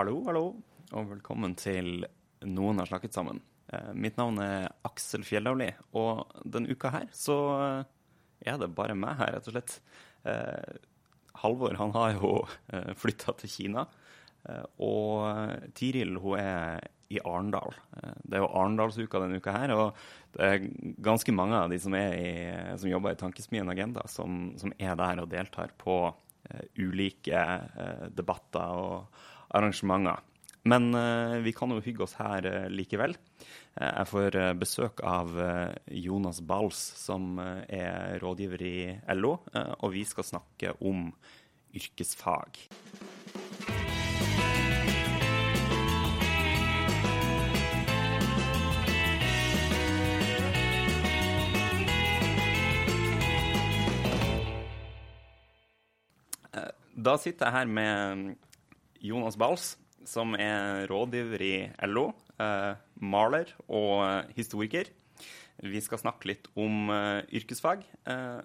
Hallo, hallo, og velkommen til Noen har snakket sammen. Eh, mitt navn er Aksel Fjellavli, og denne uka her så eh, er det bare meg her, rett og slett. Eh, Halvor han har jo flytta til Kina, og Tiril hun er i Arendal. Det er jo Arendalsuka denne uka her, og det er ganske mange av de som, i, som jobber i Tankesmien Agenda, som, som er der og deltar på ulike debatter og arrangementer. Men eh, vi kan jo hygge oss her eh, likevel. Eh, jeg får besøk av Jonas Bals, som er rådgiver i LO, og vi skal snakke om yrkesfag. Da sitter jeg her med Jonas Bals, som er rådgiver i LO, eh, maler og eh, historiker. Vi skal snakke litt om eh, yrkesfag. Eh,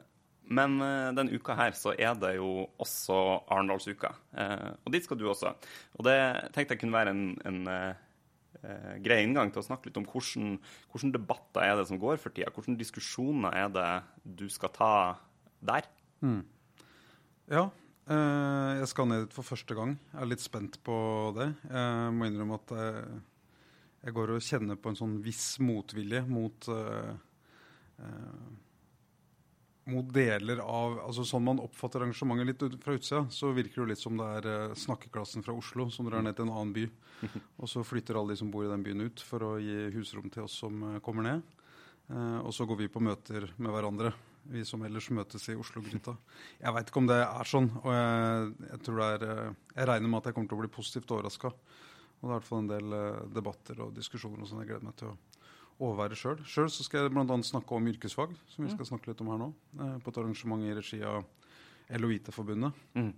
men eh, denne uka her så er det jo også Arendalsuka. Eh, og dit skal du også. Og det tenkte jeg kunne være en, en grei inngang til å snakke litt om hvordan, hvordan debatter er det som går for tida. Hvilke diskusjoner er det du skal ta der? Ja, eh, jeg skal ned dit for første gang. Jeg er litt spent på det. Jeg må innrømme at jeg, jeg går og kjenner på en sånn viss motvilje mot uh, uh, mot deler av altså Sånn man oppfatter arrangementet litt ut, fra utsida, så virker det jo litt som det er eh, snakkeklassen fra Oslo som drar ned til en annen by. Og så flytter alle de som bor i den byen ut for å gi husrom til oss som eh, kommer ned. Uh, og så går vi på møter med hverandre, vi som ellers møtes i Oslo-gryta. Jeg veit ikke om det er sånn, og jeg, jeg er eh, Jeg regner med at jeg kommer til å bli positivt overraska. Og det er i hvert fall en del eh, debatter og diskusjoner og sånn jeg gleder meg til å overvære sjøl. Sjøl skal jeg bl.a. snakke om yrkesfag, som vi skal snakke litt om her nå. eh, På et arrangement i regi av LO-IT-forbundet. Mm.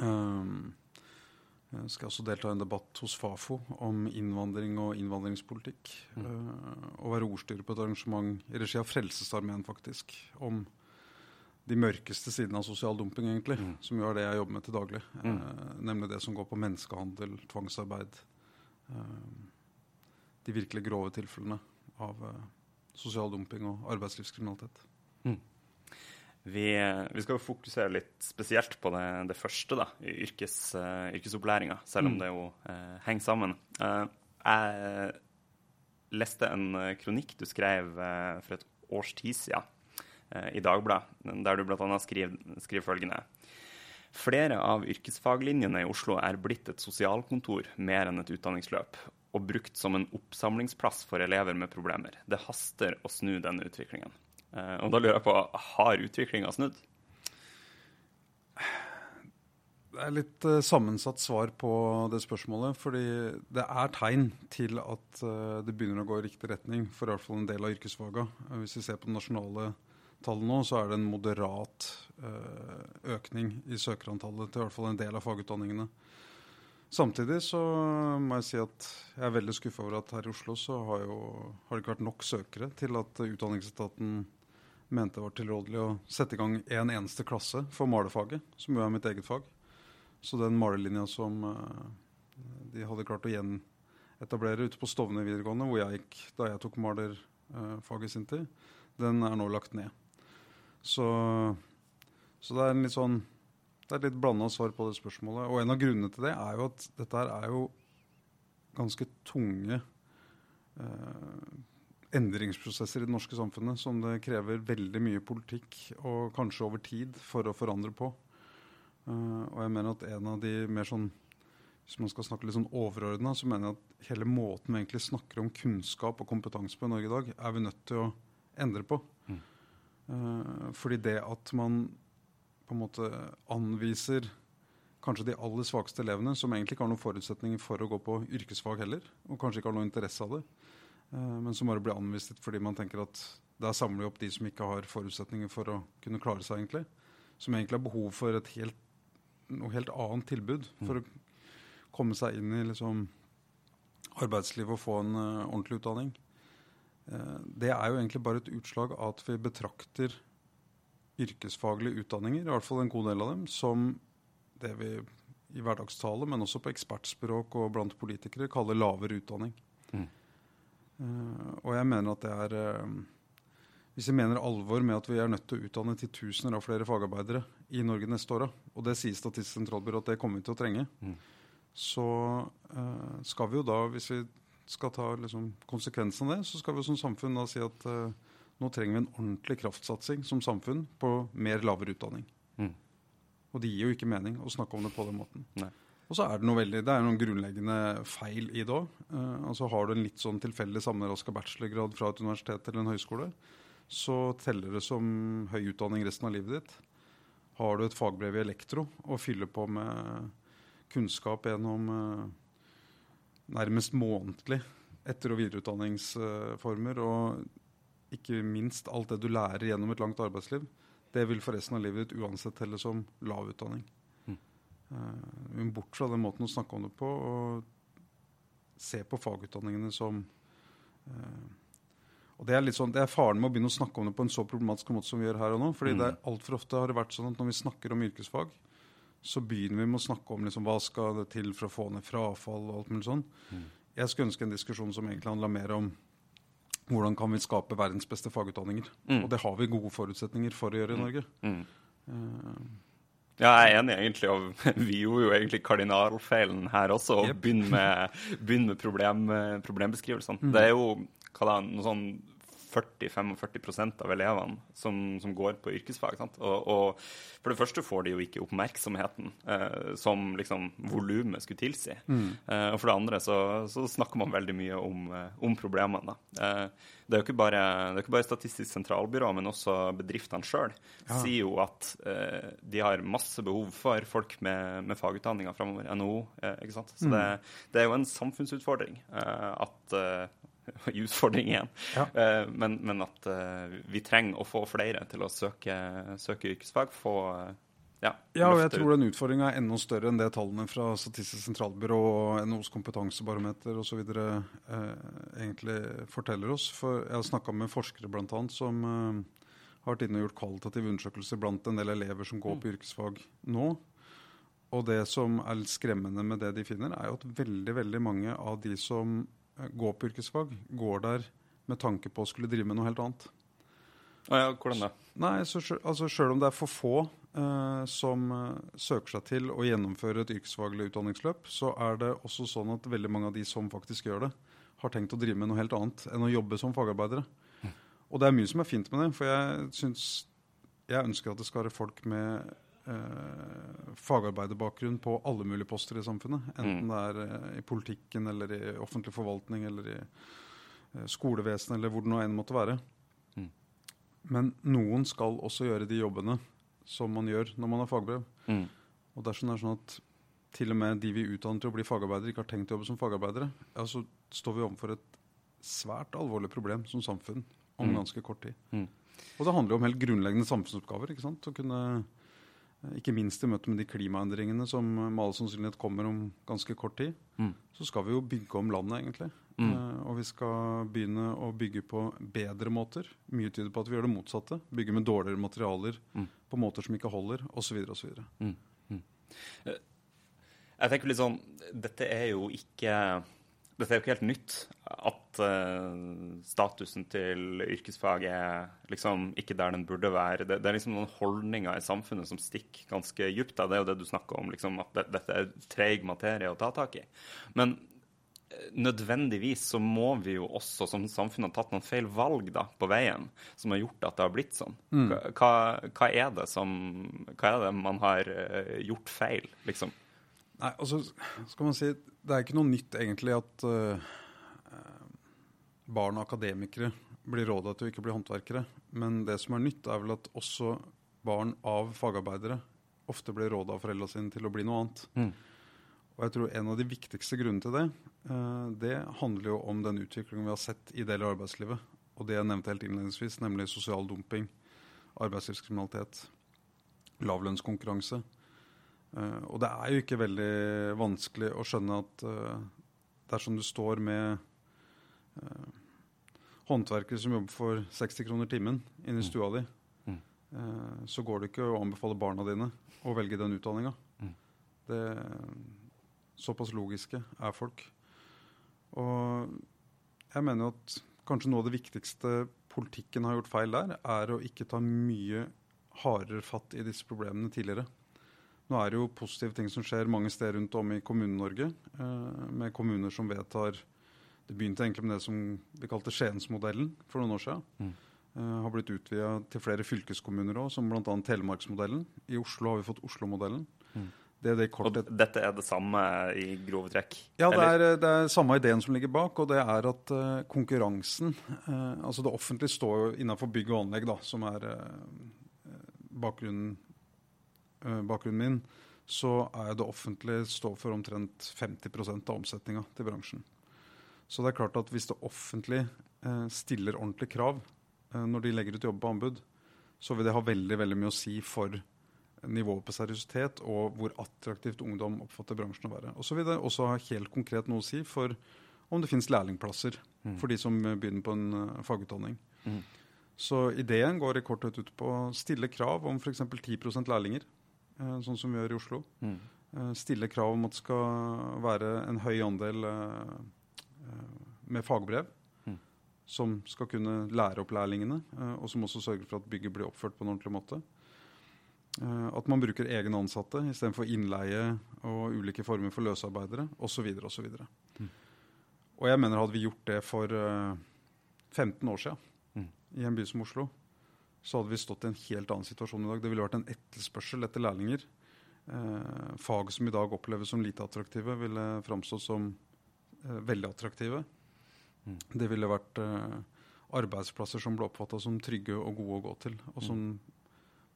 Um, jeg skal også delta i en debatt hos Fafo om innvandring og innvandringspolitikk. Mm. og være ordstyrer på et arrangement i regi av Frelsesarmeen, faktisk. Om de mørkeste sidene av sosial dumping, egentlig. Som jo er det jeg jobber med til daglig. Uh, nemlig det som går på menneskehandel, tvangsarbeid. Uh, de virkelig grove tilfellene av uh, sosial dumping og arbeidslivskriminalitet. Vi, vi skal jo fokusere litt spesielt på det, det første, da, yrkes, uh, yrkesopplæringa, selv om Mm. det jo uh, henger sammen. Uh, jeg leste en eh, kronikk du skrev eh, for et års tid siden eh, i Dagbladet, der du bl.a. Skriver, skriver følgende. Flere av yrkesfaglinjene i Oslo er blitt et sosialkontor mer enn et utdanningsløp, og brukt som en oppsamlingsplass for elever med problemer. Det haster å snu denne utviklingen. Eh, og da lurer jeg på, har utviklinga snudd? Det er litt eh, sammensatt svar på det spørsmålet. Fordi det er tegn til at eh, det begynner å gå i riktig retning for i hvert fall en del av yrkesfaga. Hvis vi ser på de nasjonale tallene nå, så er det en moderat økning i søkerantallet til i hvert fall en del av fagutdanningene. Samtidig så må jeg si at jeg er veldig skuffa over at her i Oslo så har, jo, har det ikke vært nok søkere til at Utdanningsetaten mente det var tilrådelig å sette i gang en eneste klasse for malerfaget, som jo er mitt eget fag. Så den malerlinja som uh, de hadde klart å gjenetablere ute på Stovner videregående, hvor jeg gikk da jeg tok malerfaget i sin tid, den er nå lagt ned. Så, så det er en litt sånn det er et litt blanda svar på det spørsmålet. Og en av grunnene til det er jo at dette her er jo ganske tunge eh, endringsprosesser i det norske samfunnet som det krever veldig mye politikk og kanskje over tid for å forandre på. Uh, og jeg mener at en av de mer sånn Hvis man skal snakke litt sånn overordna, så mener jeg at hele måten vi egentlig snakker om kunnskap og kompetanse på i Norge i dag, er vi nødt til å endre på. Uh, fordi det at man på en måte anviser kanskje de aller svakeste elevene, som egentlig ikke har noen forutsetninger for å gå på yrkesfag heller, og kanskje ikke har noen interesse av det, uh, men som bare blir anvist fordi man tenker at der samler vi opp de som ikke har forutsetninger for å kunne klare seg, egentlig. Som egentlig har behov for et helt, noe helt annet tilbud for mm. å komme seg inn i liksom, arbeidslivet og få en uh, ordentlig utdanning. Uh, det er jo egentlig bare et utslag av at vi betrakter yrkesfaglige utdanninger, i hvert fall en god del av dem, som det vi i hverdagstale, men også på ekspertspråk og blant politikere, kaller lavere utdanning. Mm. Uh, og jeg mener at det er hvis jeg mener alvor med at vi er nødt til å utdanne til tusener av flere fagarbeidere i Norge neste år, og det sier Statistisk sentralbyrå at det kommer vi til å trenge, mm. så uh, skal vi jo da, hvis vi skal ta liksom, konsekvensen av det, så skal vi som samfunn da si at nå trenger vi en ordentlig kraftsatsing som samfunn på mer lavere utdanning. Mm. Og det gir jo ikke mening å snakke om det på den måten. Nei. Og så er det noe veldig, det er noen grunnleggende feil i det òg. Uh, altså har du en litt sånn tilfeldig sammenraska bachelorgrad fra et universitet eller en høyskole, så teller det som høy utdanning resten av livet ditt. Har du et fagbrev i elektro og fyller på med kunnskap gjennom uh, nærmest månedlig etter- og videreutdanningsformer, og ikke minst alt det du lærer gjennom et langt arbeidsliv, det vil for resten av livet ditt uansett telle som lav utdanning. Mm. Uh, bort fra den måten å snakke om det på, og se på fagutdanningene som uh, og Det er litt sånn, det er faren med å begynne å snakke om det på en så problematisk måte som vi gjør her og nå. fordi mm. Altfor ofte har det vært sånn at når vi snakker om yrkesfag, så begynner vi med å snakke om liksom, hva skal det til for å få ned frafall og alt mulig sånn. Mm. Jeg skulle ønske en diskusjon som egentlig handla mer om hvordan kan vi skape verdens beste fagutdanninger. Mm. Og det har vi gode forutsetninger for å gjøre i mm. Norge. Uh, ja, jeg er enig, egentlig. Og vi gjorde jo egentlig kardinalfeilen her også, yep. begynne med, begynne med problem, problembeskrivelsene. Mm. Det er jo hva da, noe sånn 40-45% av elevene som, som, går på yrkesfag. Og, og, For det første får de jo ikke oppmerksomheten eh, som liksom volumet skulle tilsi. Mm. Eh, og for det andre så, så, snakker man veldig mye om, eh, om problemene. Eh, det er jo ikke bare, det ikke bare Statistisk sentralbyrå, men også bedriftene sjøl ja. sier jo at eh, de har masse behov for folk med, med fagutdanninger framover. NHO. Eh, ikke sant? Så mm. det, det, er jo en samfunnsutfordring at utfordring igjen. Ja. Uh, men, men, at uh, vi trenger å få flere til å søke, søke yrkesfag. få uh, ja, ja, og jeg tror den utfordringa er enda større enn det tallene fra Statistisk sentralbyrå og NHOs kompetansebarometer osv. Eh, egentlig forteller oss. For jeg har snakka med forskere blant annet, som eh, har vært inne og gjort kvalitative undersøkelser blant en del elever som går på mm. yrkesfag nå. Og det som er litt skremmende med det de finner, er jo at veldig, veldig mange av de som gå på yrkesfag, går der med tanke på å skulle drive med noe helt annet. Ah, ja, hvordan det? Nei, så, altså Sjøl om det er for få eh, som eh, søker seg til å gjennomføre et yrkesfaglig utdanningsløp, så er det også sånn at veldig mange av de som faktisk gjør det, har tenkt å drive med noe helt annet enn å jobbe som fagarbeidere. Mm. Og det er mye som er fint med det, for jeg syns Jeg ønsker at det skal være folk med eh, fagarbeiderbakgrunn på alle mulige poster i samfunnet. Enten mm. det er eh, i politikken eller i offentlig forvaltning eller i eh, skolevesenet eller hvor det nå enn måtte være. Mm. Men noen skal også gjøre de jobbene som man gjør når man har fagbrev. Mm. Og dersom det er sånn at til og med de vi utdanner til å bli fagarbeidere, ikke har tenkt å jobbe som fagarbeidere, ja, så står vi overfor et svært alvorlig problem som samfunn om mm. ganske kort tid. Mm. Og det handler jo om helt grunnleggende samfunnsoppgaver. ikke sant? Å kunne ikke minst i møte med de klimaendringene som med all sannsynlighet kommer om ganske kort tid. Mm. Så skal vi jo bygge om landet, egentlig. Mm. Uh, og vi skal begynne å bygge på bedre måter. Mye tyder på at vi gjør det motsatte. Bygge med dårligere materialer mm. på måter som ikke holder, osv. osv. Mm. mm. Uh, jeg tenker litt sånn Dette er jo ikke dette er jo ikke helt nytt. At uh, statusen til yrkesfag er liksom ikke der den burde være. Det, det, er liksom noen holdninger i samfunnet som stikker ganske dypt. Det er jo det du snakker om, liksom, at det, dette er treig materie å ta tak i. Men uh, nødvendigvis så må vi jo også som samfunn ha tatt noen feil valg da, på veien som har gjort at det har blitt sånn. Mm. Hva, hva, er det som, hva er det man har uh, gjort feil, liksom? Nei, altså skal man si Det er ikke noe nytt egentlig at uh, barn og akademikere blir råda til å ikke bli håndverkere. Men det som er nytt, er vel at også barn av fagarbeidere ofte blir råda av foreldra sine til å bli noe annet. Mm. Og jeg tror en av de viktigste grunnene til det, uh, det handler jo om den utviklingen vi har sett i deler av arbeidslivet. Og det jeg nevnte helt innledningsvis, nemlig sosial dumping, arbeidslivskriminalitet, lavlønnskonkurranse. Uh, og det er jo ikke veldig vanskelig å skjønne at uh, dersom du står med uh, håndverkere som jobber for 60 kroner timen inne i stua di, Mm. så går det ikke å anbefale barna dine å velge den utdanninga. Mm. Såpass logiske er folk. Og jeg mener at kanskje noe av det viktigste politikken har gjort feil der, er å ikke ta mye hardere fatt i disse problemene tidligere. Nå er det jo positive ting som skjer mange steder rundt om i Kommune-Norge, eh, med kommuner som vedtar Det begynte egentlig med det som vi kalte Skiensmodellen for noen år siden. Mm. Eh, har blitt utvida til flere fylkeskommuner òg, som bl.a. Telemarksmodellen. I Oslo har vi fått Oslo-modellen. Mm. Det er det Og dette er det samme i grove trekk? ja, det er, det er samme ideen som ligger bak, og det er at eh, konkurransen eh, Altså det offentlige står jo innenfor bygg og anlegg, da, som er eh, bakgrunnen, bakgrunnen min. Så er det offentlige står for omtrent 50% av omsetninga til bransjen. Så det er klart at hvis det offentlige eh, stiller ordentlige krav eh, når de legger ut jobb på anbud, så vil det ha veldig, veldig mye å si for nivået på seriøsitet og hvor attraktivt ungdom oppfatter bransjen å være. Og så vil det også ha helt konkret noe å si for om det finnes lærlingplasser Mm. for de som eh, begynner på en eh, fagutdanning. Mm. Så ideen går i korthet ut på å stille krav om f.eks. 10 lærlinger, eh, sånn som vi gjør i Oslo. Mm. Eh, Stille krav om at det skal være en høy andel eh, eh, med fagbrev. Mm. Som skal kunne lære opp lærlingene, eh, og som også sørger for at bygget blir oppført på en ordentlig måte. Eh, At man bruker egne ansatte istedenfor innleie og ulike former for løsarbeidere osv. osv. Mm. Og jeg mener hadde vi gjort det for eh, 15 år siden Mm. i en by som Oslo, så hadde vi stått i en helt annen situasjon i dag. Det ville vært en etterspørsel etter lærlinger. Eh, fag som i dag oppleves som lite attraktive, ville framstått som eh, veldig attraktive. Mm. Det ville vært eh, arbeidsplasser som ble oppfatta som trygge og gode å gå til, og som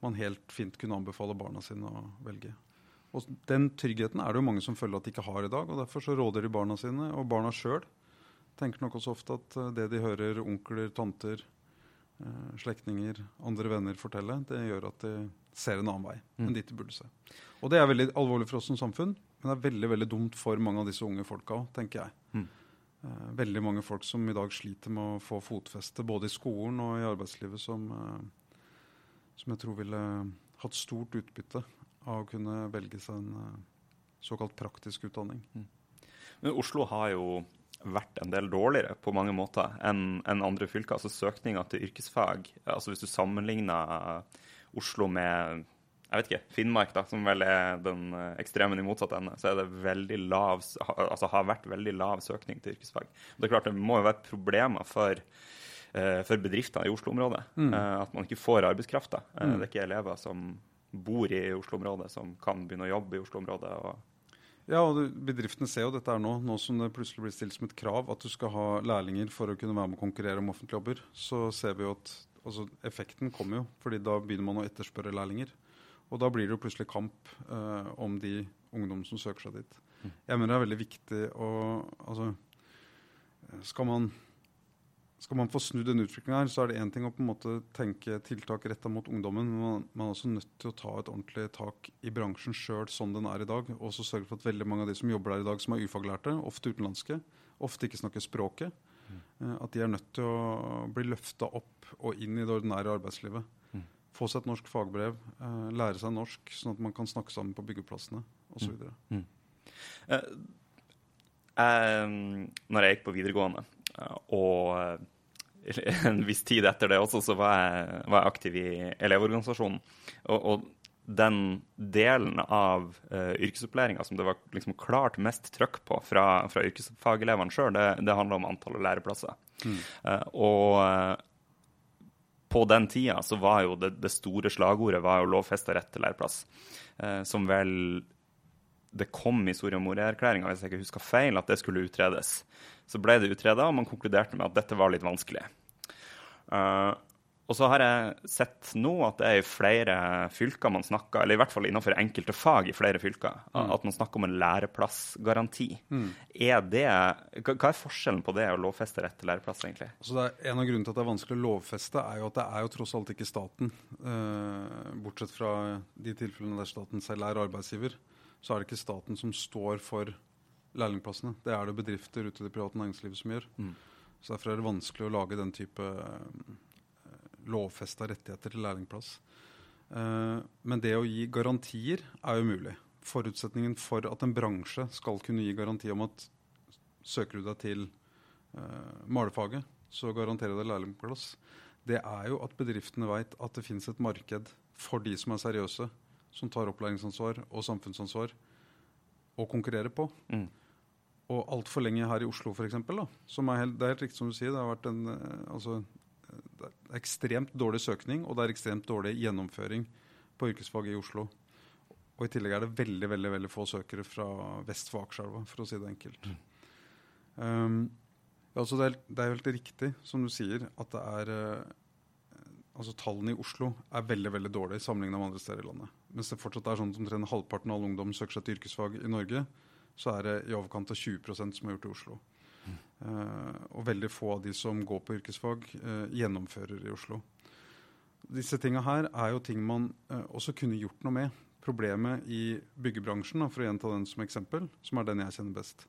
man helt fint kunne anbefale barna sine å velge. Og Den tryggheten er det jo mange som føler at de ikke har i dag, og derfor så råder de barna sine, og barna sjøl tenker nok også ofte at eh, det de hører onkler, tanter, slektninger, andre venner fortelle, det gjør at de ser en annen vei Mm. enn dit de burde se. Og det er veldig alvorlig for oss som samfunn, men det er veldig veldig dumt for mange av disse unge folka òg, tenker jeg. Mm. Eh, veldig mange folk som i dag sliter med å få fotfeste både i skolen og i arbeidslivet, som, eh, som jeg tror ville hatt stort utbytte av å kunne velge seg en eh, såkalt praktisk utdanning. Men Oslo har jo vært en del dårligere på mange måter enn andre fylker. Altså Søkninga til yrkesfag altså Hvis du sammenligner Oslo med jeg vet ikke, Finnmark, da, som vel er den eh, ekstremen i motsatt ende, så er det veldig lav, altså har vært veldig lav søkning til yrkesfag. Det er klart det må jo være problemer for, eh, for bedrifter i Oslo-området. Mm. eh, At man ikke får arbeidskraft. Eh, Mm. Det er ikke elever som bor i Oslo-området, som kan begynne å jobbe i Oslo-området. og Ja, og bedriftene ser jo dette er nå, nå som det plutselig blir stilt som et krav at du skal ha lærlinger for å kunne være med å konkurrere om offentlige jobber. Så ser vi jo at altså, effekten kommer jo, fordi da begynner man å etterspørre lærlinger. Og da blir det jo plutselig kamp eh, om de ungdom som søker seg dit. Mm. Jeg mener det er veldig viktig å Altså, skal man skal man få snudd den utviklinga her, så er det én ting å på en måte tenke tiltak retta mot ungdommen, men man, man er også nødt til å ta et ordentlig tak i bransjen sjøl sånn den er i dag. Og så sørge for at veldig mange av de som jobber der i dag, som er ufaglærte, ofte utenlandske, ofte ikke snakker språket, mm. at de er nødt til å bli løfta opp og inn i det ordinære arbeidslivet. Mm. Få seg et norsk fagbrev, eh, lære seg norsk, sånn at man kan snakke sammen på byggeplassene osv. Mm. Eh, jeg, når jeg gikk på videregående, eh, og eh, en viss tid etter det også, så var jeg, var jeg aktiv i Elevorganisasjonen. Og, og den delen av uh, yrkesopplæringa som det var liksom klart mest trøkk på fra, fra yrkesfagelevene sjøl, det, det handla om antall læreplasser. Mm. Uh, og eh, på den tida så var jo det, det store slagordet var jo lovfesta rett til læreplass, eh, som vel det kom i Soria Moria-erklæringa, hvis jeg ikke husker feil, at det skulle utredes. Så ble det utreda, og man konkluderte med at dette var litt vanskelig. Uh, og så har jeg sett nå at det er i flere fylker man snakker, eller i hvert fall innenfor enkelte fag i flere fylker, mm. at man snakker om en læreplassgaranti. Mm. Er det, hva er forskjellen på det å lovfeste rett til læreplass, egentlig? Altså en av grunnene til at det er vanskelig å lovfeste, er jo at det er jo tross alt ikke staten. Eh, bortsett fra de tilfellene der staten selv er arbeidsgiver, så er det ikke staten som står for lærlingplassene. Det er det bedrifter ute i det private næringslivet som gjør. Mm. Så Derfor er det vanskelig å lage den type lovfesta rettigheter til lærlingplass. Uh, men det å gi garantier er jo mulig. Forutsetningen for at en bransje skal kunne gi garanti om at søker du deg til uh, malefaget, så garanterer det lærlingplass. Det er jo at bedriftene veit at det finnes et marked for de som er seriøse, som tar opplæringsansvar og samfunnsansvar, å konkurrere på. Mm. Og altfor lenge her i Oslo, f.eks., som det er helt riktig som du sier, det har vært en, eh, altså, det er ekstremt dårlig søkning, og det er ekstremt dårlig gjennomføring på yrkesfag i Oslo. Og i tillegg er det veldig veldig, veldig få søkere fra vest for Akerselva, for å si det enkelt. Um, altså det, er, det er helt riktig, som du sier, at det er uh, altså Tallene i Oslo er veldig veldig dårlige sammenlignet med andre steder i landet. Mens det fortsatt er sånn at omtrent halvparten av all ungdom søker seg til yrkesfag i Norge, så er det i overkant av 20% som er gjort i Oslo. Uh, og veldig få av de som går på yrkesfag, uh, gjennomfører i Oslo. Disse tinga her er jo ting man uh, også kunne gjort noe med. Problemet i byggebransjen, da, for å gjenta den som eksempel, som er den jeg kjenner best,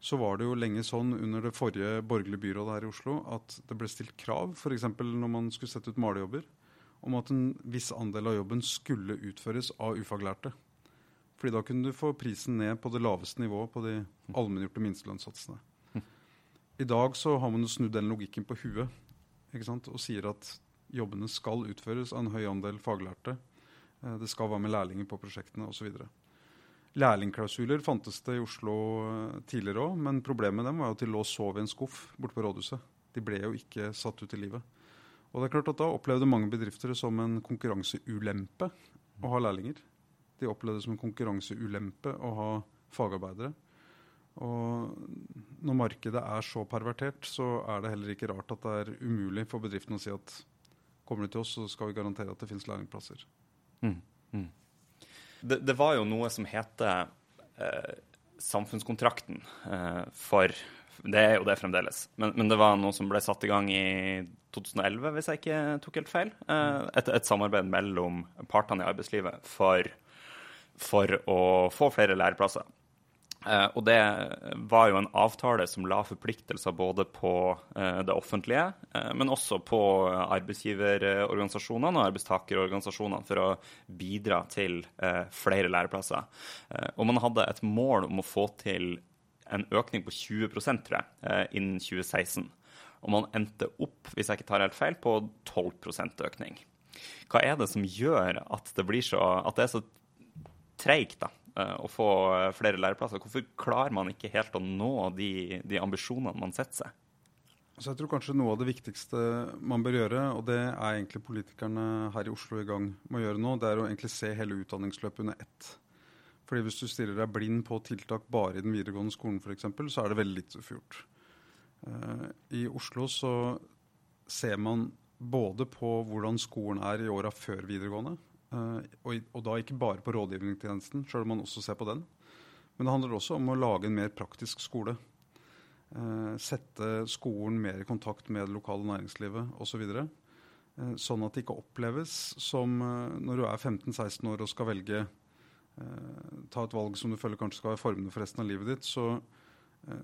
så var det jo lenge sånn under det forrige borgerlige byrådet her i Oslo at det ble stilt krav, f.eks. når man skulle sette ut malejobber, om at en viss andel av jobben skulle utføres av ufaglærte. Fordi da kunne du få prisen ned på det laveste nivået på de allmenngjorte minstelønnssatsene. I dag så har man jo snudd den logikken på huet ikke sant? og sier at jobbene skal utføres av en høy andel faglærte. Eh, det skal være med lærlinger på prosjektene osv. Lærlingklausuler fantes det i Oslo eh, tidligere òg, men problemet med dem var jo at de lå og sov i en skuff borte på rådhuset. De ble jo ikke satt ut i livet. Og det er klart at Da opplevde mange bedrifter det som en konkurranseulempe å ha lærlinger. De opplevde det som en konkurranseulempe å ha fagarbeidere. Og når markedet er så pervertert, så er det heller ikke rart at det er umulig for bedriften å si at kommer du til oss, så skal vi garantere at det finnes lærlingplasser. Mm, mm. Det, det, var jo noe som heter eh, samfunnskontrakten eh, for Det er jo det fremdeles. Men, men, det var noe som ble satt i gang i 2011, hvis jeg ikke tok helt feil. Eh, et, et, samarbeid mellom partene i arbeidslivet for, for å få flere læreplasser. Uh, og det var jo en avtale som la forpliktelser både på uh, det offentlige, uh, men også på arbeidsgiverorganisasjonene og arbeidstakerorganisasjonene for å bidra til flere læreplasser. og man hadde et mål om å få til en økning på 20 tror jeg, innen 2016. Og man endte opp, hvis jeg ikke tar helt feil, på 12 økning. Hva er det som gjør at det, så, at det er så treigt? Eh, å få eh, flere læreplasser. Hvorfor klarer man ikke helt å nå de, de ambisjonene man setter seg? Så jeg tror kanskje Noe av det viktigste man bør gjøre, og det er egentlig politikerne her i Oslo i gang med å gjøre nå, det er å egentlig se hele utdanningsløpet under ett. Fordi Hvis du stiller deg blind på tiltak bare i den videregående skolen f.eks., så er det veldig lite å. Uh, I Oslo så ser man både på hvordan skolen er i åra før videregående, og, og, da ikke bare på rådgivningstjenesten, sjøl om man også ser på den. Men det handler også om å lage en mer praktisk skole. Uh, sette skolen mer i kontakt med det lokale næringslivet osv. Så uh, sånn at det ikke oppleves som når du er 15-16 år og skal velge ta et valg som du føler kanskje skal være formende for resten av livet ditt, så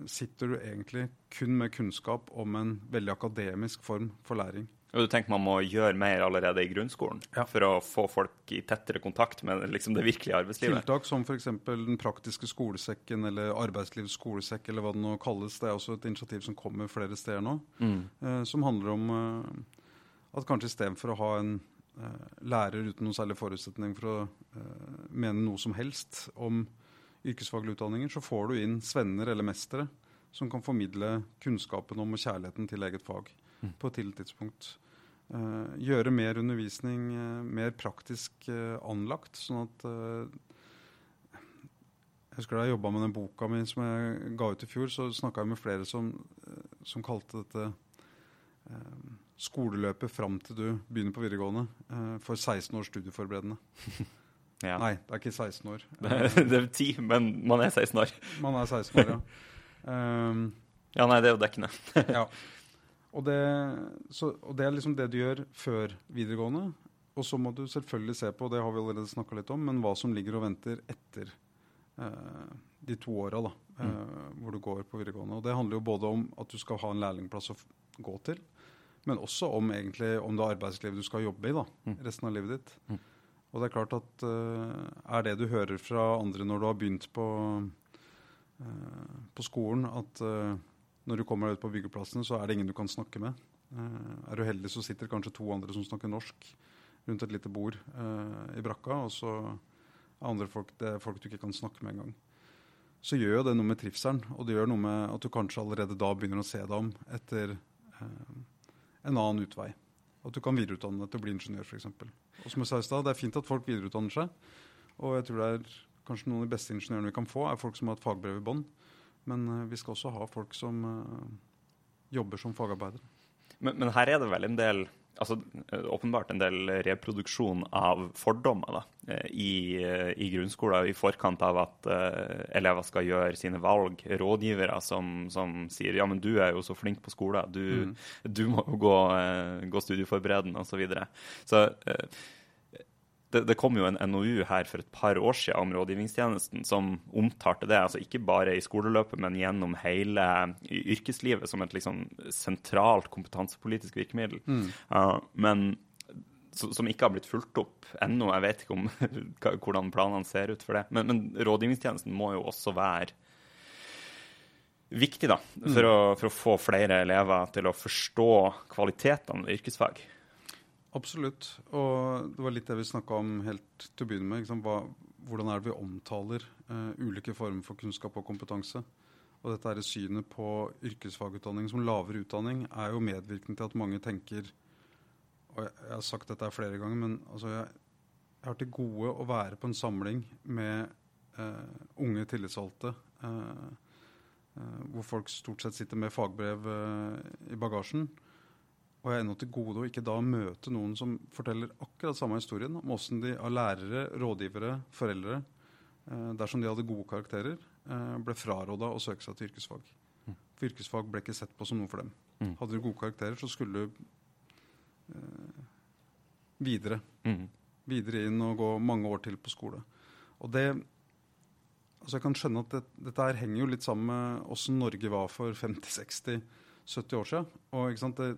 sitter du egentlig kun med kunnskap om en veldig akademisk form for læring. Og du tenker man må gjøre mer allerede i grunnskolen ja. for å få folk i tettere kontakt med liksom, det virkelige arbeidslivet? Tiltak som f.eks. Den praktiske skolesekken eller arbeidslivets skolesekk eller hva det nå kalles. Det er også et initiativ som kommer flere steder nå. Mm. Eh, som handler om eh, at kanskje istedenfor å ha en eh, lærer uten noen særlig forutsetning for å eh, mene noe som helst om yrkesfaglige utdanninger, så får du inn svenner eller mestere som kan formidle kunnskapen om og kjærligheten til eget fag mm. på et tidlig tidspunkt. Uh, gjøre mer undervisning uh, mer praktisk uh, anlagt, sånn at Jeg husker da jeg jobba med den boka mi som jeg ga ut i fjor, så snakka jeg med flere som, som kalte dette eh, skoleløpet fram til du begynner på videregående eh, for 16 år studieforberedende. Ja. Nei, det er ikke 16 år. det er 10, men man er 16 år. Man er 16 år, ja. Um, Ja, nei, det er jo dekkende. ja. Og det, så, og det er liksom det du gjør før videregående. Og så må du selvfølgelig se på, det har vi allerede snakka litt om, men hva som ligger og venter etter eh, de to åra mm. eh, hvor du går på videregående. Og det handler jo både om at du skal ha en lærlingplass å gå til, men også om egentlig om det er arbeidslivet du skal jobbe i da, resten av livet ditt. Mm. Og det er klart at eh, er det du hører fra andre når du har begynt på, eh, på skolen, at eh, når du kommer ut på byggeplassene, så er det ingen du kan snakke med. Eh, er du heldig, så sitter kanskje to andre som snakker norsk rundt et lite bord eh, i brakka, og så er andre folk det er folk du ikke kan snakke med engang. Så gjør jo det noe med trivselen, og det gjør noe med at du kanskje allerede da begynner å se deg om etter eh, en annen utvei. At du kan videreutdanne deg til å bli ingeniør, f.eks. Og som jeg sa i stad, det er fint at folk videreutdanner seg. Og jeg tror det er kanskje noen av de beste ingeniørene vi kan få, er folk som har et fagbrev i bånn. Men eh, vi skal også ha folk som eh, jobber som fagarbeidere. Men, men her er det vel en del altså eh, åpenbart en del reproduksjon av fordommer da, i, i grunnskolen i forkant av at uh, elever skal gjøre sine valg. Rådgivere som, som sier ja, men du er jo så flink på skolen, du, du må jo gå, uh, gå studieforberedende osv. Så, videre. så eh, det, det kom jo en NOU her for et par år siden om rådgivningstjenesten som omtalte det, altså ikke bare i skoleløpet, men gjennom hele yrkeslivet som et liksom sentralt kompetansepolitisk virkemiddel. Uh, men som ikke har blitt fulgt opp ennå. Jeg vet ikke om hvordan planene ser ut for det. Men, men rådgivningstjenesten må jo også være viktig da, for, å, for å få flere elever til å forstå kvalitetene ved yrkesfag. Absolutt. Og det var litt det vi snakka om helt til å begynne med. Liksom. Hva, hvordan er det vi omtaler uh, ulike former for kunnskap og kompetanse? Og dette er synet på yrkesfagutdanning som lavere utdanning er jo medvirkende til at mange tenker Og jeg, jeg har sagt dette flere ganger, men altså jeg, jeg har til gode å være på en samling med uh, unge tillitsvalgte Uh, hvor folk stort sett sitter med fagbrev i bagasjen. Og jeg er ennå til gode å ikke da møte noen som forteller akkurat samme historien om åssen de av lærere, rådgivere, foreldre, eh, dersom de hadde gode karakterer, eh, ble fraråda å søke seg til yrkesfag. For yrkesfag ble ikke sett på som noe for dem. Mm. Hadde du gode karakterer, så skulle du eh, videre. Mm. Videre inn og gå mange år til på skole. Og det Altså jeg kan skjønne at det, dette her henger jo litt sammen med åssen Norge var for 50-60-70 år siden. Og det,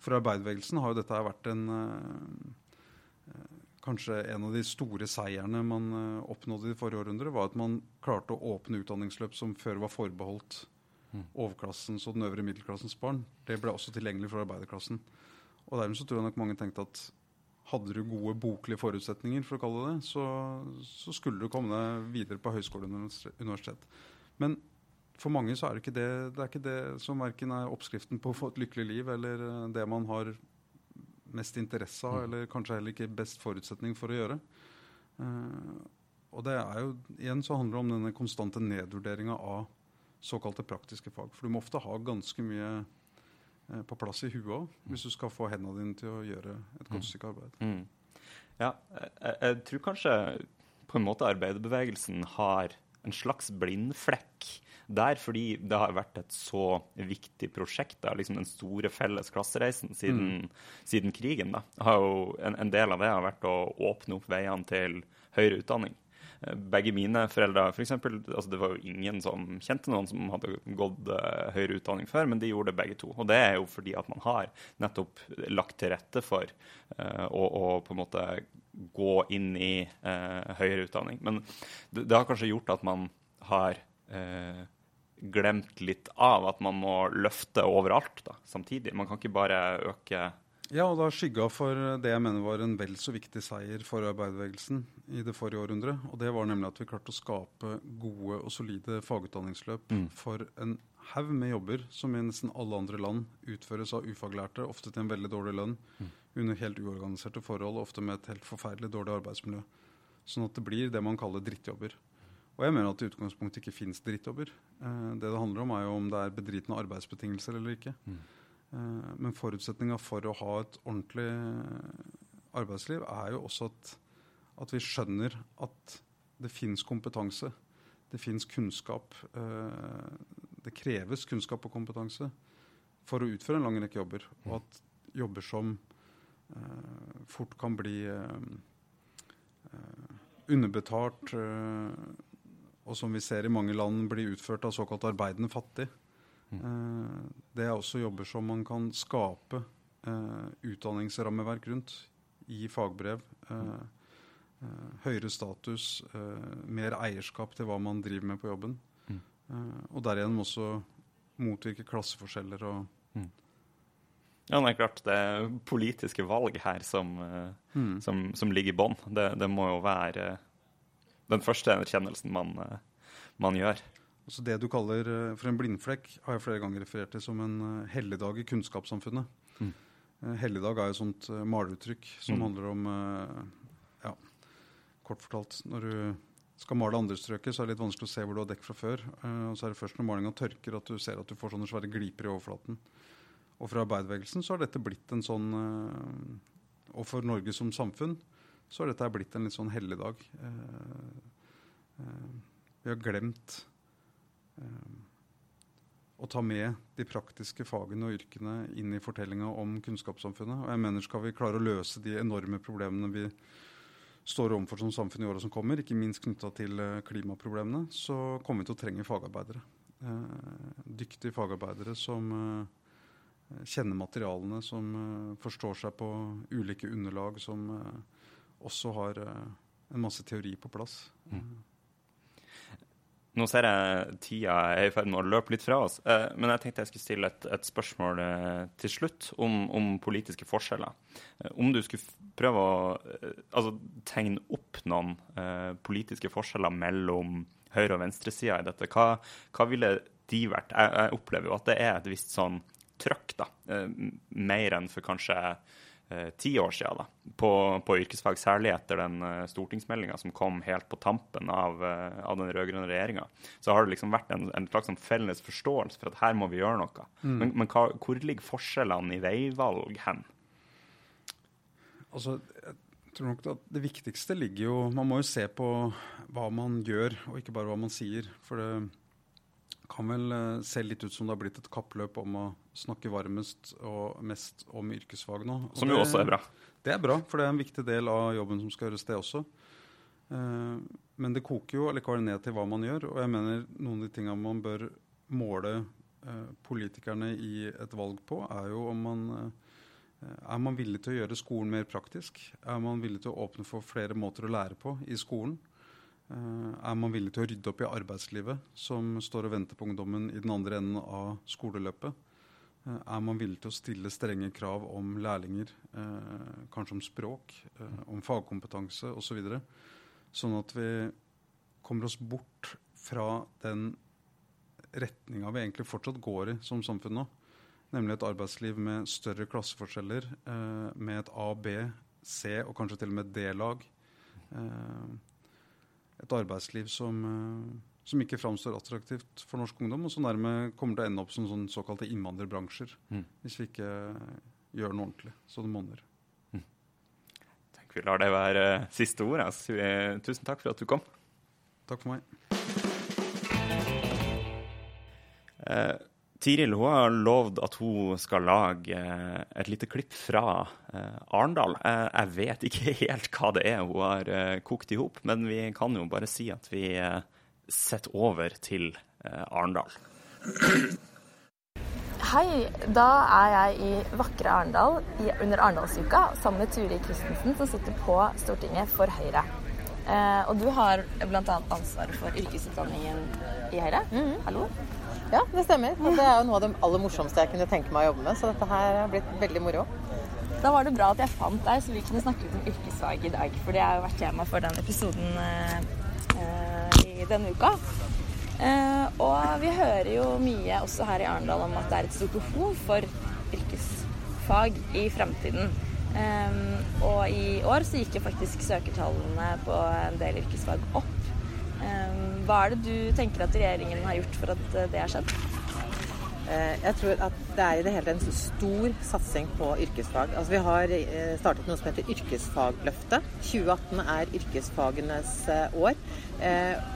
for arbeiderbevegelsen har jo dette vært en eh, eh, Kanskje en av de store seierne man eh, oppnådde i forrige århundre, var at man klarte å åpne utdanningsløp som før var forbeholdt overklassens og den øvre middelklassens barn. Det ble også tilgjengelig for arbeiderklassen. Og dermed så tror jeg nok mange tenkte at hadde du gode boklige forutsetninger, for å kalle det det, så, så skulle du komme deg videre på høyskole og universitet. Men for mange så er det ikke det, det, ikke det som verken er oppskriften på å få et lykkelig liv, eller eh, det man har mest interesse av, eller kanskje heller ikke best forutsetning for å gjøre. Uh, og det er jo, igjen så handler det om denne konstante nedvurderinga av såkalte praktiske fag. For du må ofte ha ganske mye uh, på plass i huet òg, hvis du skal få hendene dine til å gjøre et godt stykke arbeid. Mm. Ja, jeg, jeg tror kanskje på en måte arbeiderbevegelsen har en slags blindflekk der, fordi det har vært et så viktig prosjekt. Da, liksom Den store felles klassereisen siden, siden krigen. Da. En, en del av det har vært å åpne opp veiene til høyere utdanning. Begge mine foreldre for eksempel, altså Det var jo ingen som kjente noen som hadde gått eh, høyere utdanning før, men de gjorde det begge to. Og det er jo fordi at man har nettopp lagt til rette for uh, å, å på en måte gå inn i uh, høyere utdanning. Men det, det har kanskje gjort at man har glemt litt av at man må løfte overalt da, samtidig. Man kan ikke bare øke Ja, og har skygga for det jeg mener var en vel så viktig seier for arbeiderbevegelsen i det forrige århundret. Og det var nemlig at vi klarte å skape gode og solide fagutdanningsløp for en haug med jobber som i nesten alle andre land utføres av ufaglærte, ofte til en veldig dårlig lønn, under helt uorganiserte forhold, ofte med et helt forferdelig dårlig arbeidsmiljø. Sånn at det blir det man kaller drittjobber. Og jeg mener at det i utgangspunktet ikke fins drittjobber. Eh, det det handler om, er jo om det er bedritne arbeidsbetingelser eller ikke. Eh, men forutsetninga for å ha et ordentlig arbeidsliv er jo også at, at vi skjønner at det fins kompetanse. Det fins kunnskap. Det kreves kunnskap og kompetanse for å utføre en lang rekke jobber. Og at jobber som fort kan bli underbetalt, og som vi ser i mange land blir utført av såkalt arbeidende fattig. Mm. Det er også jobber som man kan skape utdanningsrammeverk rundt Gi fagbrev. Høyere status, mer eierskap til hva man driver med på jobben. Mm. Og derigjennom også motvirke klasseforskjeller og mm. Ja, det er klart. Det er politiske valg her som, mm. som, som ligger i bånn. Det, det, må jo være den første erkjennelsen man, man gjør. Altså det du kaller for en blindflekk, har jeg flere ganger referert til som en helligdag i kunnskapssamfunnet. Mm. Helligdag er jo et sånt maleruttrykk som mm. handler om ja, Kort fortalt, når du skal male andre strøket, så er det litt vanskelig å se hvor du har dekk fra før. og så er det først når malinga tørker at du ser at du får sånne svære gliper i overflaten. Og for arbeiderbevegelsen så har dette blitt en sånn Og for Norge som samfunn så har dette blitt en litt sånn helligdag. Vi har glemt å ta med de praktiske fagene og yrkene inn i fortellinga om kunnskapssamfunnet. Og jeg mener skal vi klare å løse de enorme problemene vi står overfor som samfunn i åra som kommer, ikke minst knytta til klimaproblemene, så kommer vi til å trenge fagarbeidere. Dyktige fagarbeidere som kjenner materialene, som forstår seg på ulike underlag, som også har en masse teori på plass. Mm. Nå ser jeg tida er i ferd med å løpe litt fra oss, men jeg tenkte jeg skulle stille et, et spørsmål til slutt om, om, politiske forskjeller. Om du skulle prøve å altså, tegne opp noen uh, politiske forskjeller mellom høyre- og venstresida i dette, hva, hva, ville de vært? Jeg, jeg, opplever jo at det er et visst sånn trøkk, da. Uh, mer enn for kanskje ti år siden da, på, på, yrkesfag, særlig etter den uh, stortingsmeldinga som kom helt på tampen av, uh, av den rød-grønne regjeringa. Så har det liksom vært en, en slags sånn felles forståelse for at her må vi gjøre noe. Mm. Men, men hva, hvor ligger forskjellene i veivalg hen? Altså, jeg tror nok at Det viktigste ligger jo Man må jo se på hva man gjør, og ikke bare hva man sier. For det kan vel uh, se litt ut som det har blitt et kappløp om å snakke varmest og mest om yrkesfag nå. Og som jo også er bra. Det er bra, for det er en viktig del av jobben som skal gjøres, det også. Uh, men det koker jo allikevel ned til hva man gjør. Og jeg mener noen av de tingene man bør måle uh, politikerne i et valg på, er jo om man er man villig til å gjøre skolen mer praktisk? Er man villig til å åpne for flere måter å lære på i skolen? Er man villig til å rydde opp i arbeidslivet, som står og venter på ungdommen i den andre enden av skoleløpet? Er man villig til å stille strenge krav om lærlinger, kanskje om språk, om fagkompetanse osv.? Sånn at vi kommer oss bort fra den retninga vi egentlig fortsatt går i som samfunn nå. Nemlig et arbeidsliv med større klasseforskjeller, med et A, B, C og kanskje til og med D-lag et arbeidsliv som, eh, som ikke framstår attraktivt for norsk ungdom, og som dermed kommer til å ende opp som sånn såkalte innvandrerbransjer. Mm. Hvis vi ikke gjør noe ordentlig så det monner. Mm. Tenk vi lar det være siste ord. Altså. Tusen takk for at du kom. Takk for meg. Eh, Tiril hun har lovd at hun skal lage eh, et lite klipp fra eh, Arendal. Jeg vet ikke helt hva det er hun har eh, kokt i hop, men vi kan jo bare si at vi setter over til Arendal. Hei, da er jeg i vakre Arendal under Arendalsuka sammen med Turi Christensen, som sitter på Stortinget for Høyre. og du har bl.a. ansvaret for yrkesutdanningen i Høyre. Mm -hmm. Hallo? Ja, det stemmer. Det er jo noe av det aller morsomste jeg kunne tenke meg å jobbe med. Så dette her har blitt veldig moro. Da var det bra at jeg fant deg, så vi kunne snakke litt om yrkesfag i dag. For det har jo vært tema for den episoden eh, i denne uka. Eh, og vi hører jo mye også her i Arendal om at det er et stort behov for yrkesfag i fremtiden. Eh, og i år så gikk jo faktisk søkertallene på en del yrkesfag opp. Hva er det du tenker at regjeringen har gjort for at det har skjedd? Eh, jeg tror at det er i det hele en stor satsing på yrkesfag. Altså Vi har eh, startet noe som heter Yrkesfagløftet. 2018 er yrkesfagenes eh, år.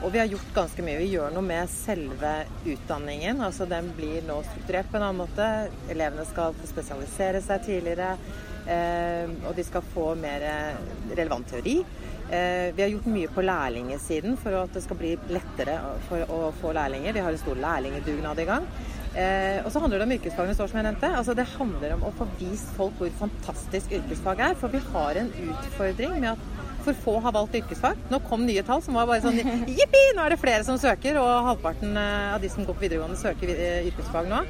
Og vi har gjort ganske mye. Vi gjør noe med selve utdanningen. altså Den blir nå strukturert på en annen måte. Elevene skal få spesialisere seg tidligere. Og de skal få mer relevant teori. Vi har gjort mye på lærlingesiden for at det skal bli lettere for å få lærlinger. Vi har en stor lærlingedugnad i gang. Eh, og så handler det om yrkesfagene, som jeg nevnte. Altså, det handler om å få vist folk hvor fantastisk yrkesfag er. For vi har en utfordring med at for få har valgt yrkesfag. Nå kom nye tall som var bare sånn jippi, nå er det flere som søker. Og halvparten eh, av de som går på videregående, søker eh, yrkesfag nå.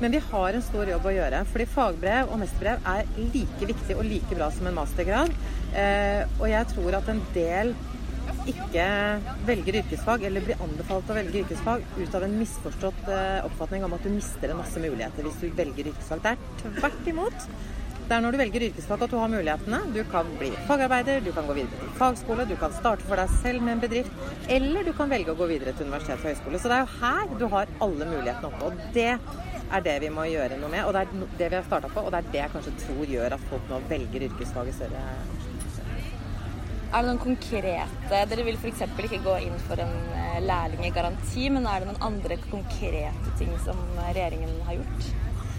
Men vi har en stor jobb å gjøre. Fordi fagbrev og mesterbrev er like viktig og like bra som en mastergrad. Eh, og jeg tror at en del ikke velger yrkesfag, eller blir anbefalt å velge yrkesfag ut av en misforstått eh, oppfatning om at du mister en masse muligheter hvis du velger yrkesfag. Det er tvert imot. Det er når du velger yrkesfag at du har mulighetene. Du kan bli fagarbeider, du kan gå videre til fagskole, du kan starte for deg selv med en bedrift, eller du kan velge å gå videre til universitet og høyskole. Så det er jo her du har alle mulighetene oppe. Og det er det vi må gjøre noe med, og det er det vi har starta på, og det er det jeg kanskje tror gjør at folk nå velger yrkesfag i større er det noen konkrete Dere vil f.eks. ikke gå inn for en eh, lærlinggaranti, men er det noen andre konkrete ting som regjeringen har gjort?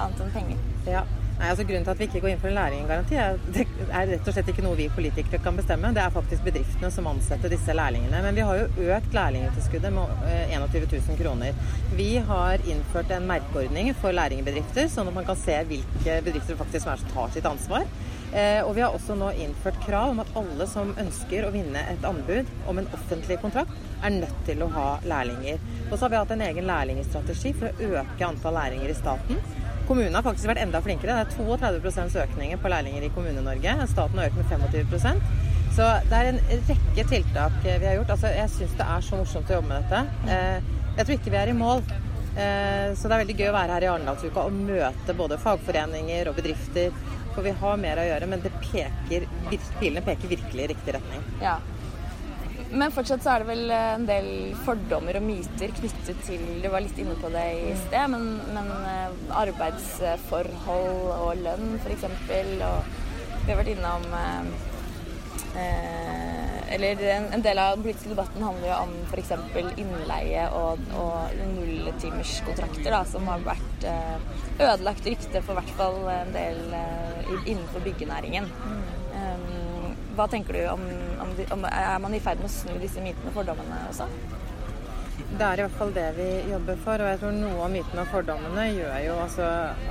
Annet enn penger? Ja. Nei, altså Grunnen til at vi ikke går inn for en lærlinggaranti, er, det er rett og slett ikke noe vi politikere kan bestemme. Det er faktisk bedriftene som ansetter disse lærlingene. Men vi har jo økt lærlingtilskuddet med 21 eh, 000 kroner. Vi har innført en merkeordning for lærlingbedrifter, sånn at man kan se hvilke bedrifter faktisk er som tar sitt ansvar. Eh, og vi har også nå innført krav om at alle som ønsker å vinne et anbud om en offentlig kontrakt, er nødt til å ha lærlinger. Og så har vi hatt en egen lærlingstrategi for å øke antall lærlinger i staten. Kommunene har faktisk vært enda flinkere. Det er 32% økning på lærlinger i Kommune-Norge. Staten har økt med 25% Så det er en rekke tiltak vi har gjort. Altså, jeg syns det er så morsomt å jobbe med dette. Eh, jeg tror ikke vi er i mål. Eh, så det er veldig gøy å være her i Arendalsuka og møte både fagforeninger og bedrifter for vi har mer å gjøre, men peker, pilene peker virkelig i riktig retning. Ja. Men fortsatt så er det vel en del fordommer og myter knyttet til Du var litt inne på det i sted, men, men eh, arbeidsforhold og lønn f.eks. Og vi har vært innom eh, eh eller en, en, del av den politiske debatten handler jo om f.eks. innleie og, og nulltimerskontrakter, som har vært eh, ødelagt rykte for hvert fall en del eh, innenfor byggenæringen. Um, hva tenker du om, om, om, Er man i ferd med å snu disse mytene og fordommene også? Det er i hvert fall det vi jobber for, og jeg tror noe av mytene og fordommene gjør jo altså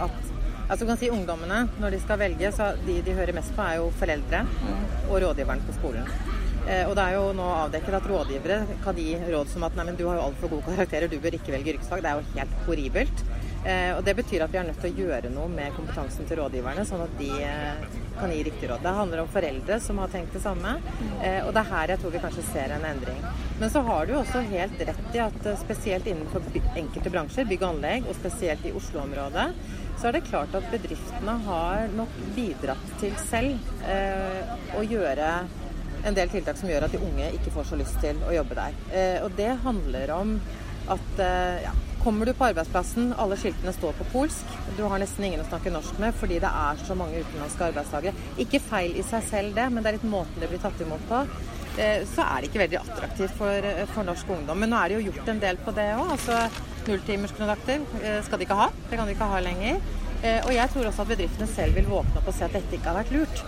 at Altså kan si Ungdommene, når de skal velge, så de de hører mest på, er jo foreldre mm. og rådgiveren på skolen. Eh, og det er jo nå avdekket at rådgivere kan gi råd som at nei, men du har jo altfor gode karakterer, du bør ikke velge yrkesfag. Det er jo helt horribelt. Eh, og det betyr at vi er nødt til å gjøre noe med kompetansen til rådgiverne, sånn at de eh, kan gi riktig råd. Det handler om foreldre som har tenkt det samme, og det er her jeg tror vi kanskje ser en endring. Men så har du også helt rett i at spesielt innenfor enkelte bransjer, bygg og anlegg, og spesielt i Oslo-området, så er det klart at bedriftene har nok bidratt til selv eh, å gjøre en del tiltak som gjør at de unge ikke får så lyst til å jobbe der. Eh, og det handler om at eh, ja, kommer du på arbeidsplassen, alle skiltene står på polsk, du har nesten ingen å snakke norsk med fordi det er så mange utenlandske arbeidstakere. Ikke feil i seg selv det, men det er litt måten det blir tatt imot på. Eh, så er det ikke veldig attraktivt for, for norsk ungdom. Men nå er det jo gjort en del på det òg. Altså, Nulltimerskontrakter skal de ikke ha. Det kan de ikke ha lenger. Og jeg tror også at bedriftene selv vil våkne opp og se at dette ikke har vært lurt.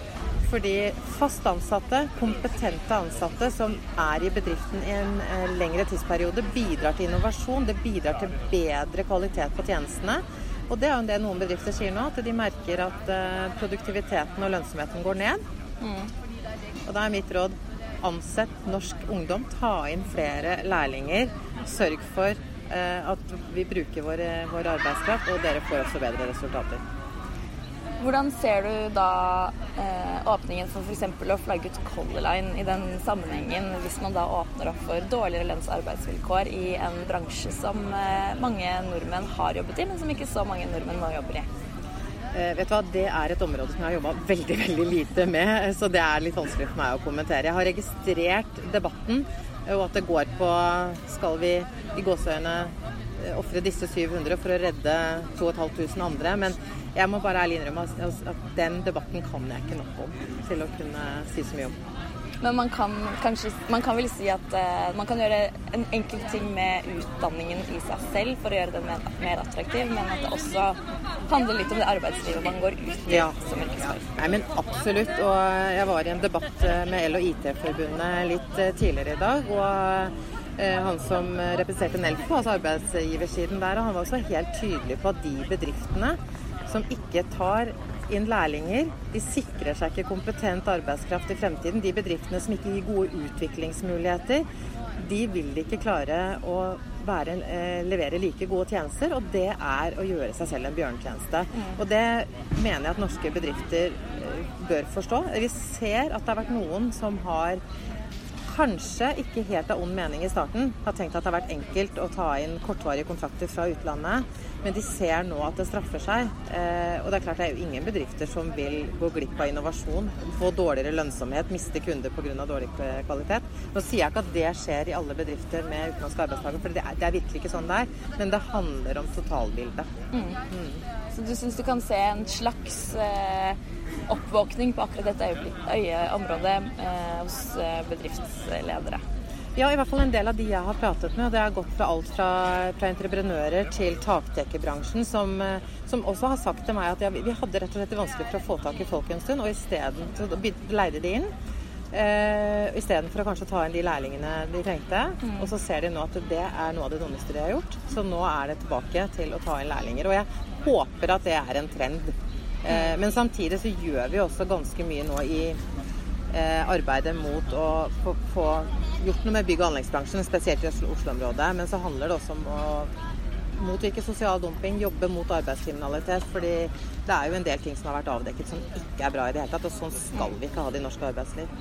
Fordi fast ansatte, kompetente ansatte som er i bedriften i en eh, lengre tidsperiode, bidrar til innovasjon. Det bidrar til bedre kvalitet på tjenestene. Og det er jo det noen bedrifter sier nå, at de merker at eh, produktiviteten og lønnsomheten går ned. Mm. Og da er mitt råd ansett norsk ungdom. Ta inn flere lærlinger. Sørg for eh, at vi bruker vår, vår arbeidskraft, og dere får også bedre resultater. Hvordan ser du da eh, åpningen for f.eks. å flagge ut Color Line i den sammenhengen, hvis man da åpner opp for dårligere lønns- og arbeidsvilkår i en bransje som eh, mange nordmenn har jobbet i, men som ikke så mange nordmenn nå jobber i? Eh, vet du hva, Det er et område som jeg har jobba veldig veldig lite med, så det er litt vanskelig for meg å kommentere. Jeg har registrert debatten, og at det går på skal vi i gåseøyne eh, ofre disse 700 for å redde 2500 andre. Men jeg må bare ærlig innrømme at den debatten kan jeg ikke nok om til å kunne si så mye om. Men man kan, kanskje, man kan vel si at uh, man kan gjøre en enkel ting med utdanningen i seg selv for å gjøre den mer, mer attraktiv, men at det også handler litt om det arbeidslivet man går ut i ja. som yrkesfag. Nei, men absolutt. Og jeg var i en debatt eh, med El- og IT-forbundet litt eh, tidligere i dag. og han som representerte Nelfo, altså arbeidsgiversiden der, og han var også helt tydelig på at de bedriftene som ikke tar inn lærlinger. De sikrer seg ikke kompetent arbeidskraft i fremtiden. De bedriftene som ikke gir gode utviklingsmuligheter, de vil ikke klare å være, eh, levere like gode tjenester, og det er å gjøre seg selv en bjørnetjeneste. Mm. Og det mener jeg at norske bedrifter eh, bør forstå. Vi ser at det har vært noen som har kanskje ikke helt av ond mening i starten har tenkt at det har vært enkelt å ta inn kortvarige kontrakter fra utlandet, men de ser nå at det straffer seg. Eh, og det er klart det er jo ingen bedrifter som vil gå glipp av innovasjon, få dårligere lønnsomhet, miste kunder pga. dårlig kvalitet. Nå sier jeg ikke at det skjer i alle bedrifter med utenlandske arbeidstakere, for det er, det er, virkelig ikke sånn det er, men det handler om totalbildet. Mm. Mm. Så du syns du kan se en slags eh, oppvåkning på akkurat dette øyeområdet eh, hos eh, bedriftsledere? Ja, i hvert fall en del av de jeg har pratet med. og Det har gått fra alt fra, fra entreprenører til taktekerbransjen, som, eh, som, også har sagt til meg at ja, vi hadde rett og slett vanskelig for å få tak i folk en stund, og isteden leide de inn. Uh, Istedenfor å kanskje ta inn de lærlingene de trengte. Mm. Og så ser de nå at det er noe av det dummeste de har gjort. Så nå er det tilbake til å ta inn lærlinger. Og jeg håper at det er en trend. Eh, men samtidig så gjør vi også ganske mye nå i eh, arbeidet mot å få, få, gjort noe med bygg- og anleggsbransjen, spesielt i Oslo-området. Men så handler det også om å motvirke sosial dumping, jobbe mot arbeidskriminalitet. fordi det er jo en del ting som har vært avdekket som ikke er bra i det hele tatt. Og sånn skal vi ikke ha det i norsk arbeidsliv.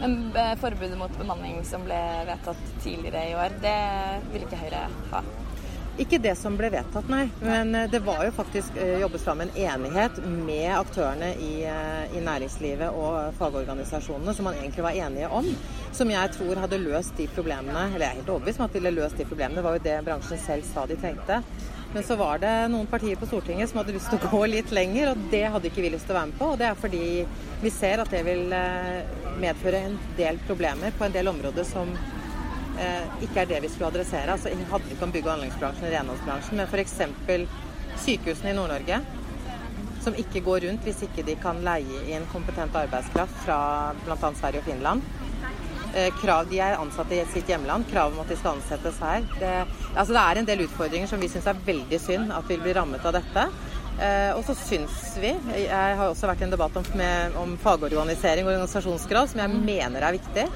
Men eh, forbudet mot bemanning som ble vedtatt tidligere i år, det vil ikke Høyre ha? Ikke det som ble vedtatt, nei. Men eh, det var jo faktisk jobbes fram en enighet med aktørene i, i, næringslivet og fagorganisasjonene som man egentlig var enige om. Som jeg tror hadde løst de problemene, eller jeg er helt overbevist om at ville løst de problemene. Det var jo det bransjen selv sa de trengte. Men så var det noen partier på Stortinget som hadde lyst til å gå litt lenger, og det hadde ikke vi lyst til å være med på. Og det er fordi vi ser at det vil eh, medføre en del problemer på en del områder som eh, ikke er det vi skulle adressere. Altså hadde hadde ikke om bygg- og anleggsbransjen og renholdsbransjen, men f.eks. sykehusene i Nord-Norge. Som ikke går rundt hvis ikke de kan leie inn kompetent arbeidskraft fra bl.a. Sverige og Finland. Eh, krav de er ansatt i sitt hjemland, krav om at de skal ansettes her. Det, altså det er en del utfordringer som vi syns er veldig synd at vil bli rammet av dette. Eh, og så syns vi Jeg har også vært i en debatt om, med, om fagorganisering og organisasjonskrav, som jeg mener er viktig.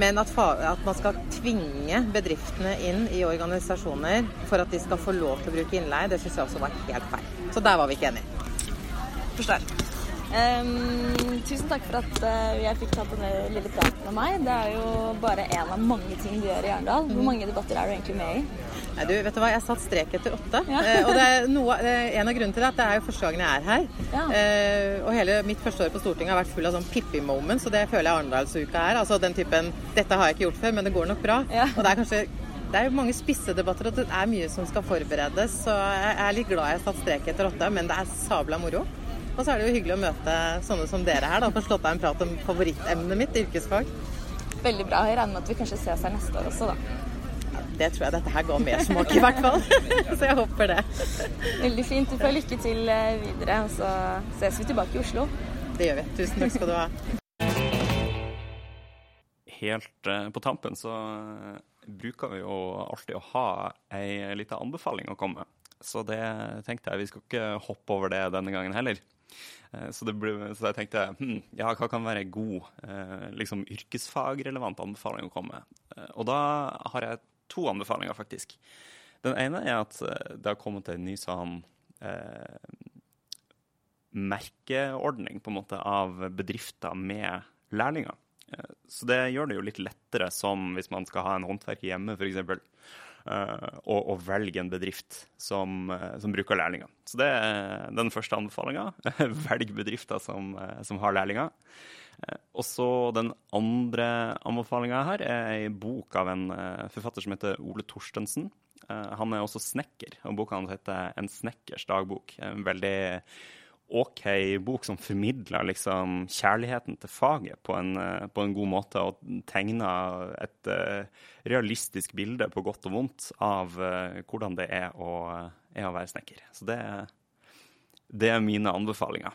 Men at, at, man skal tvinge bedriftene inn i organisasjoner for at de skal få lov til å bruke innleie, det syns jeg også var helt feil. Så der var vi ikke enige. Forstår. Um, tusen takk for at uh, jeg fikk tatt denne lille praten med meg. Det er jo bare én av mange ting du gjør i Arendal. Hvor mange debatter er du egentlig med i? Nei, du, vet du hva? Jeg satt strek etter åtte. Ja. uh, og det er noe, uh, en av grunnene til det at det er jo første gangen jeg er her. Ja. og hele mitt første år på Stortinget har vært full av sånn Pippi-moments, og det føler jeg Arendalsuka er. Altså den typen 'dette har jeg ikke gjort før, men det går nok bra'. Ja. Og det er kanskje det er jo mange spisse debatter, og det er mye som skal forberedes. Så jeg er litt glad jeg satt strek etter åtte, men det er sabla moro. Og så er det jo hyggelig å møte sånne som dere her, da, for å slått av en prat om favorittemnet mitt, yrkesfag. Veldig bra. Jeg regner med at vi kanskje ses her neste år også, da. Ja, det tror jeg dette her ga mersmak i hvert fall. så jeg håper det. Veldig fint. Du får lykke til eh, videre, og så ses vi tilbake i Oslo. Det gjør vi. Tusen takk skal du ha. Helt eh, på tampen så eh, bruker vi jo alltid å ha ei lita anbefaling å komme med. Så det tenkte jeg vi skal ikke hoppe over det denne gangen heller. Eh, så, ble, så, jeg tenkte hm, ja, hva kan være god eh, liksom yrkesfagrelevant anbefaling å komme med? Eh, og da har jeg to anbefalinger, faktisk. Den ene er at det har kommet en ny sånn eh, merkeordning på en måte av bedrifter med lærlinger. Så det gjør det jo litt lettere som hvis man skal ha en håndverker hjemme, f.eks. og, og velge en bedrift som, som bruker lærlinger. Så det er den første anbefalinga. Velg bedrifter som, som har lærlinger. Og så den andre anbefalinga her er ei bok av en forfatter som heter Ole Torstensen. Han er også snekker, og boka hans heter 'En snekkers dagbok'. En veldig OK bok som formidler liksom kjærligheten til faget på en, eh, på en god måte, og tegner et uh, realistisk bilde på godt og vondt av uh, hvordan det er å, er å, være snekker. Så det, det er mine anbefalinger.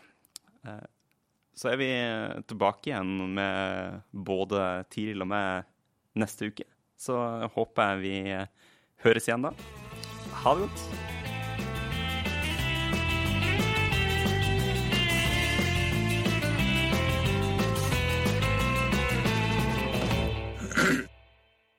Så er vi tilbake igjen med både Tiril og meg neste uke. Så håper jeg vi høres igjen da. Ha det godt.